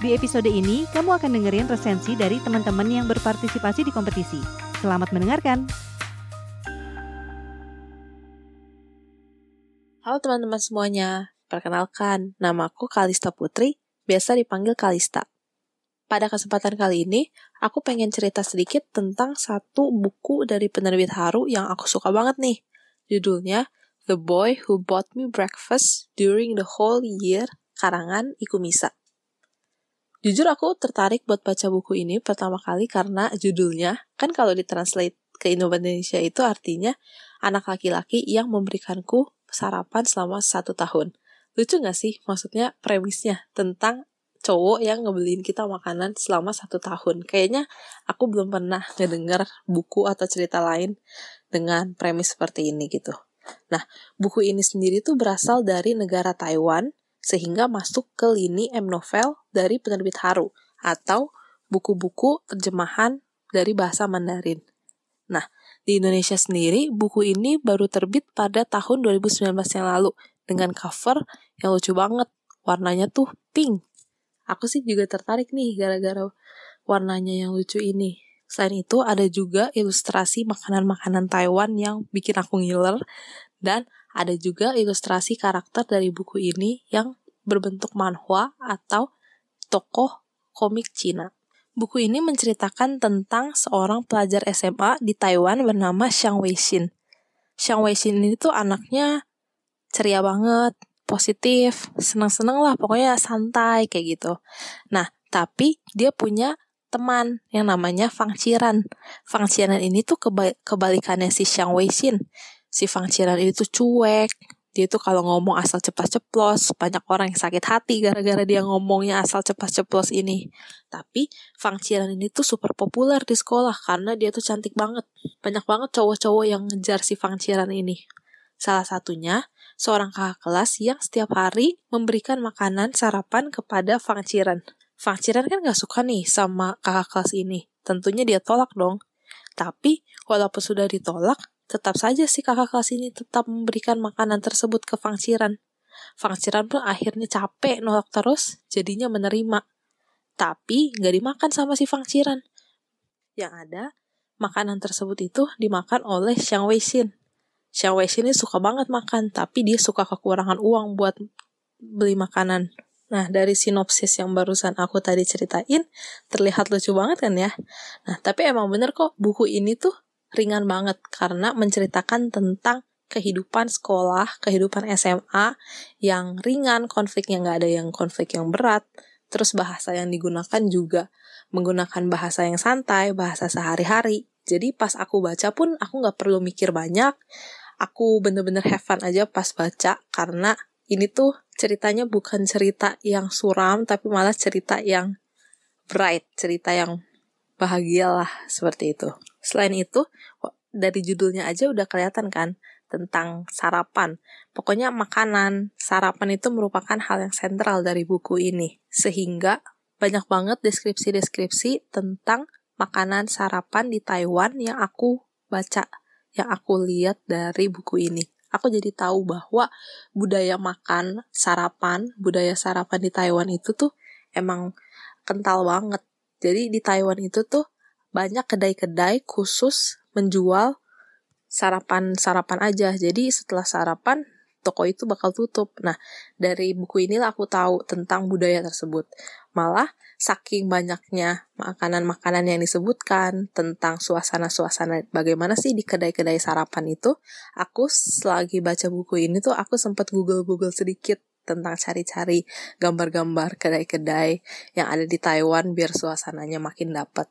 Di episode ini, kamu akan dengerin resensi dari teman-teman yang berpartisipasi di kompetisi. Selamat mendengarkan! Halo teman-teman semuanya, perkenalkan, namaku Kalista Putri, biasa dipanggil Kalista. Pada kesempatan kali ini, aku pengen cerita sedikit tentang satu buku dari penerbit Haru yang aku suka banget nih. Judulnya The Boy Who Bought Me Breakfast During the Whole Year, karangan Ikumisa. Jujur aku tertarik buat baca buku ini pertama kali karena judulnya, kan kalau ditranslate ke Indonesia itu artinya anak laki-laki yang memberikanku sarapan selama satu tahun. Lucu gak sih? Maksudnya premisnya tentang cowok yang ngebeliin kita makanan selama satu tahun. Kayaknya aku belum pernah ngedenger buku atau cerita lain dengan premis seperti ini gitu. Nah, buku ini sendiri tuh berasal dari negara Taiwan sehingga masuk ke lini M novel dari penerbit Haru atau buku-buku terjemahan dari bahasa Mandarin. Nah, di Indonesia sendiri buku ini baru terbit pada tahun 2019 yang lalu dengan cover yang lucu banget. Warnanya tuh pink. Aku sih juga tertarik nih gara-gara warnanya yang lucu ini. Selain itu ada juga ilustrasi makanan-makanan Taiwan yang bikin aku ngiler dan ada juga ilustrasi karakter dari buku ini yang berbentuk manhwa atau tokoh komik Cina. Buku ini menceritakan tentang seorang pelajar SMA di Taiwan bernama Xiang Weixin. Xiang Weixin ini tuh anaknya ceria banget, positif, senang-senang lah, pokoknya santai kayak gitu. Nah, tapi dia punya teman yang namanya Fang Qiran. Fang Qiran ini tuh kebalikannya si Xiang Weixin si Fang Qiran ini tuh cuek dia tuh kalau ngomong asal ceplos-ceplos banyak orang yang sakit hati gara-gara dia ngomongnya asal ceplos-ceplos ini. Tapi Fang Qiran ini tuh super populer di sekolah karena dia tuh cantik banget. Banyak banget cowok-cowok yang ngejar si Fang Qiran ini. Salah satunya seorang kakak kelas yang setiap hari memberikan makanan sarapan kepada Fang Qiran. Fang kan gak suka nih sama kakak kelas ini. Tentunya dia tolak dong. Tapi walaupun sudah ditolak Tetap saja si kakak kelas ini tetap memberikan makanan tersebut ke Fang Qiran. Fang Qiran pun akhirnya capek nolak terus, jadinya menerima. Tapi nggak dimakan sama si Fang Qiran. Yang ada, makanan tersebut itu dimakan oleh Xiang Weixin. Xiang Weixin ini suka banget makan, tapi dia suka kekurangan uang buat beli makanan. Nah, dari sinopsis yang barusan aku tadi ceritain, terlihat lucu banget kan ya? Nah, tapi emang bener kok, buku ini tuh ringan banget karena menceritakan tentang kehidupan sekolah, kehidupan SMA yang ringan, konfliknya nggak ada yang konflik yang berat, terus bahasa yang digunakan juga menggunakan bahasa yang santai, bahasa sehari-hari. Jadi pas aku baca pun aku nggak perlu mikir banyak, aku bener-bener have fun aja pas baca karena ini tuh ceritanya bukan cerita yang suram tapi malah cerita yang bright, cerita yang bahagia lah seperti itu. Selain itu, dari judulnya aja udah kelihatan kan tentang sarapan. Pokoknya makanan, sarapan itu merupakan hal yang sentral dari buku ini. Sehingga banyak banget deskripsi-deskripsi tentang makanan sarapan di Taiwan yang aku baca, yang aku lihat dari buku ini. Aku jadi tahu bahwa budaya makan sarapan, budaya sarapan di Taiwan itu tuh emang kental banget. Jadi di Taiwan itu tuh banyak kedai-kedai khusus menjual sarapan-sarapan aja. Jadi setelah sarapan, toko itu bakal tutup. Nah, dari buku inilah aku tahu tentang budaya tersebut. Malah, saking banyaknya makanan-makanan yang disebutkan tentang suasana-suasana bagaimana sih di kedai-kedai sarapan itu, aku selagi baca buku ini tuh aku sempat google-google sedikit tentang cari-cari gambar-gambar kedai-kedai yang ada di Taiwan biar suasananya makin dapat.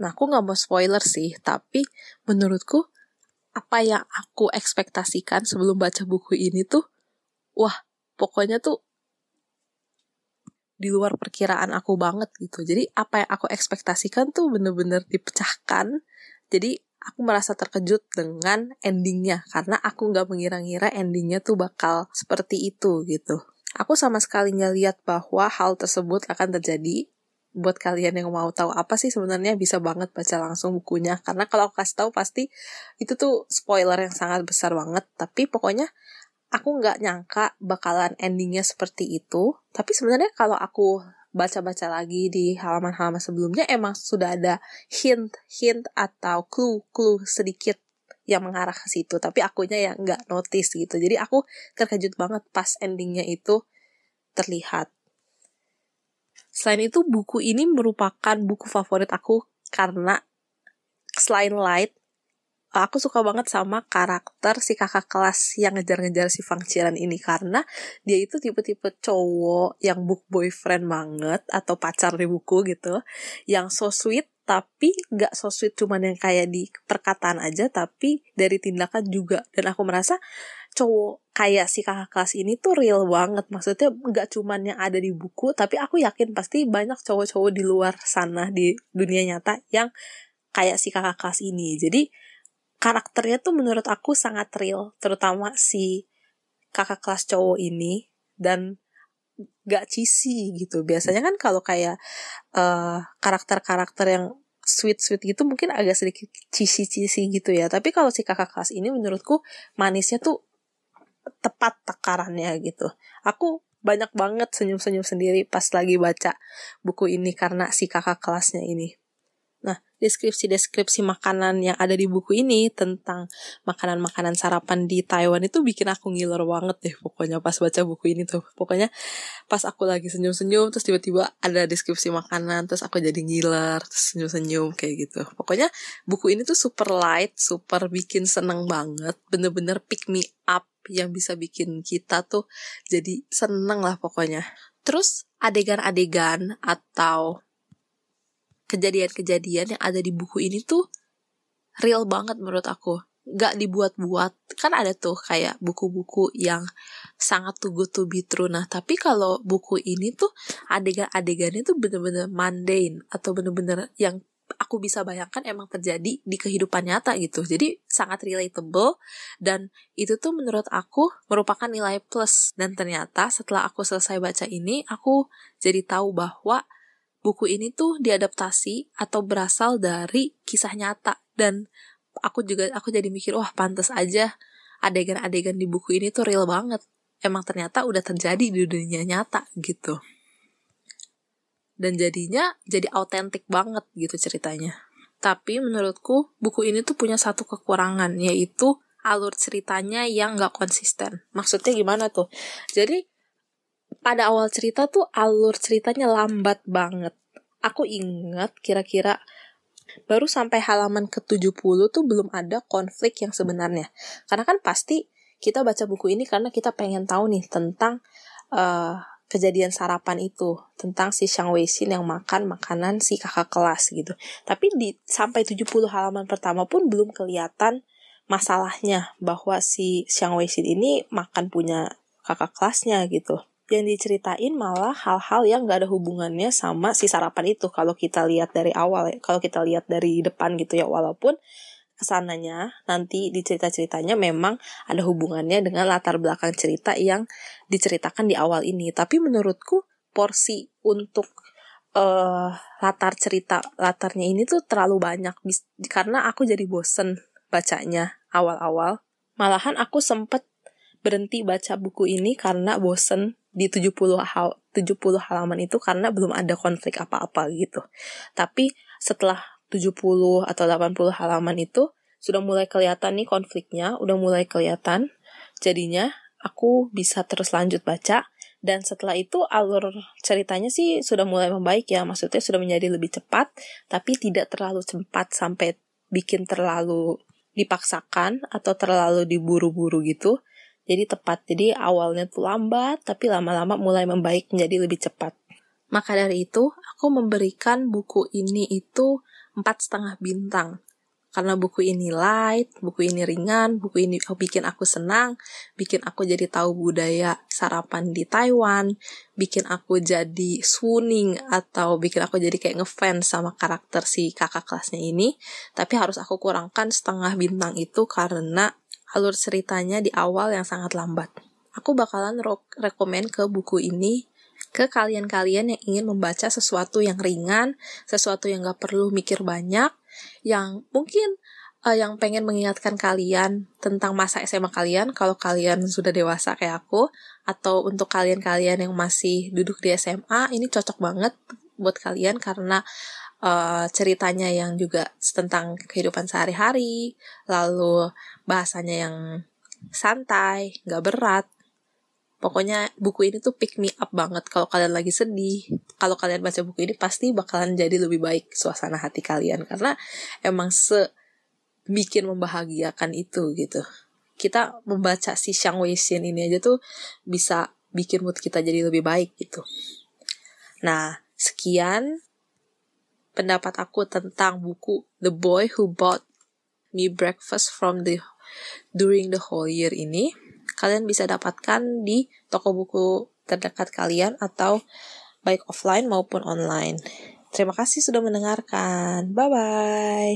Nah, aku nggak mau spoiler sih, tapi menurutku apa yang aku ekspektasikan sebelum baca buku ini tuh, wah, pokoknya tuh di luar perkiraan aku banget gitu. Jadi apa yang aku ekspektasikan tuh bener-bener dipecahkan. Jadi aku merasa terkejut dengan endingnya karena aku nggak mengira-ngira endingnya tuh bakal seperti itu gitu. Aku sama sekali nggak lihat bahwa hal tersebut akan terjadi. Buat kalian yang mau tahu apa sih sebenarnya bisa banget baca langsung bukunya karena kalau aku kasih tahu pasti itu tuh spoiler yang sangat besar banget. Tapi pokoknya aku nggak nyangka bakalan endingnya seperti itu. Tapi sebenarnya kalau aku baca-baca lagi di halaman-halaman sebelumnya emang sudah ada hint-hint atau clue-clue sedikit yang mengarah ke situ tapi akunya yang nggak notice gitu jadi aku terkejut banget pas endingnya itu terlihat selain itu buku ini merupakan buku favorit aku karena selain light aku suka banget sama karakter si kakak kelas yang ngejar-ngejar si Fang Chiran ini karena dia itu tipe-tipe cowok yang book boyfriend banget atau pacar di buku gitu yang so sweet tapi gak so sweet cuman yang kayak di perkataan aja tapi dari tindakan juga. Dan aku merasa cowok kayak si kakak kelas ini tuh real banget maksudnya gak cuman yang ada di buku tapi aku yakin pasti banyak cowok-cowok di luar sana di dunia nyata yang kayak si kakak kelas ini jadi karakternya tuh menurut aku sangat real, terutama si kakak kelas cowok ini dan gak cheesy gitu. Biasanya kan kalau kayak karakter karakter-karakter yang sweet-sweet gitu mungkin agak sedikit cheesy-cheesy gitu ya. Tapi kalau si kakak kelas ini menurutku manisnya tuh tepat takarannya gitu. Aku banyak banget senyum-senyum sendiri pas lagi baca buku ini karena si kakak kelasnya ini. Nah, deskripsi-deskripsi makanan yang ada di buku ini tentang makanan-makanan sarapan di Taiwan itu bikin aku ngiler banget deh pokoknya pas baca buku ini tuh. Pokoknya pas aku lagi senyum-senyum terus tiba-tiba ada deskripsi makanan terus aku jadi ngiler terus senyum-senyum kayak gitu. Pokoknya buku ini tuh super light, super bikin seneng banget. Bener-bener pick me up yang bisa bikin kita tuh jadi seneng lah pokoknya. Terus adegan-adegan atau kejadian-kejadian yang ada di buku ini tuh real banget menurut aku. Gak dibuat-buat. Kan ada tuh kayak buku-buku yang sangat too good to be true. Nah tapi kalau buku ini tuh adegan-adegannya tuh bener-bener mundane atau bener-bener yang aku bisa bayangkan emang terjadi di kehidupan nyata gitu. Jadi sangat relatable dan itu tuh menurut aku merupakan nilai plus. Dan ternyata setelah aku selesai baca ini aku jadi tahu bahwa buku ini tuh diadaptasi atau berasal dari kisah nyata. Dan aku juga aku jadi mikir wah pantas aja adegan-adegan di buku ini tuh real banget. Emang ternyata udah terjadi di dunia nyata gitu. Dan jadinya jadi autentik banget gitu ceritanya. Tapi menurutku buku ini tuh punya satu kekurangan yaitu alur ceritanya yang gak konsisten. Maksudnya gimana tuh? Jadi pada awal cerita tuh alur ceritanya lambat banget. Aku ingat kira-kira baru sampai halaman ke-70 tuh belum ada konflik yang sebenarnya. Karena kan pasti kita baca buku ini karena kita pengen tahu nih tentang uh, kejadian sarapan itu tentang si Xiang Weixin yang makan makanan si kakak kelas gitu. Tapi di sampai 70 halaman pertama pun belum kelihatan masalahnya bahwa si Xiang Weixin ini makan punya kakak kelasnya gitu yang diceritain malah hal-hal yang gak ada hubungannya sama si sarapan itu. Kalau kita lihat dari awal ya kalau kita lihat dari depan gitu ya walaupun ke sananya nanti di cerita-ceritanya memang ada hubungannya dengan latar belakang cerita yang diceritakan di awal ini. Tapi menurutku porsi untuk uh, latar cerita latarnya ini tuh terlalu banyak. Karena aku jadi bosen bacanya awal-awal. Malahan aku sempet berhenti baca buku ini karena bosen di 70 hal 70 halaman itu karena belum ada konflik apa-apa gitu. Tapi setelah 70 atau 80 halaman itu sudah mulai kelihatan nih konfliknya, udah mulai kelihatan. Jadinya aku bisa terus lanjut baca dan setelah itu alur ceritanya sih sudah mulai membaik ya, maksudnya sudah menjadi lebih cepat tapi tidak terlalu cepat sampai bikin terlalu dipaksakan atau terlalu diburu-buru gitu jadi tepat. Jadi awalnya tuh lambat, tapi lama-lama mulai membaik menjadi lebih cepat. Maka dari itu, aku memberikan buku ini itu empat setengah bintang. Karena buku ini light, buku ini ringan, buku ini bikin aku senang, bikin aku jadi tahu budaya sarapan di Taiwan, bikin aku jadi swooning atau bikin aku jadi kayak ngefans sama karakter si kakak kelasnya ini. Tapi harus aku kurangkan setengah bintang itu karena alur ceritanya di awal yang sangat lambat. Aku bakalan rekomend ke buku ini ke kalian-kalian yang ingin membaca sesuatu yang ringan, sesuatu yang gak perlu mikir banyak, yang mungkin uh, yang pengen mengingatkan kalian tentang masa SMA kalian kalau kalian sudah dewasa kayak aku atau untuk kalian-kalian yang masih duduk di SMA ini cocok banget buat kalian karena uh, ceritanya yang juga tentang kehidupan sehari-hari lalu bahasanya yang santai nggak berat Pokoknya buku ini tuh pick me up banget kalau kalian lagi sedih. Kalau kalian baca buku ini pasti bakalan jadi lebih baik suasana hati kalian karena emang se bikin membahagiakan itu gitu. Kita membaca si Shang Wei Xin ini aja tuh bisa bikin mood kita jadi lebih baik gitu. Nah, sekian pendapat aku tentang buku The Boy Who Bought Me Breakfast from the During the Whole Year ini kalian bisa dapatkan di toko buku terdekat kalian atau baik offline maupun online. Terima kasih sudah mendengarkan. Bye bye.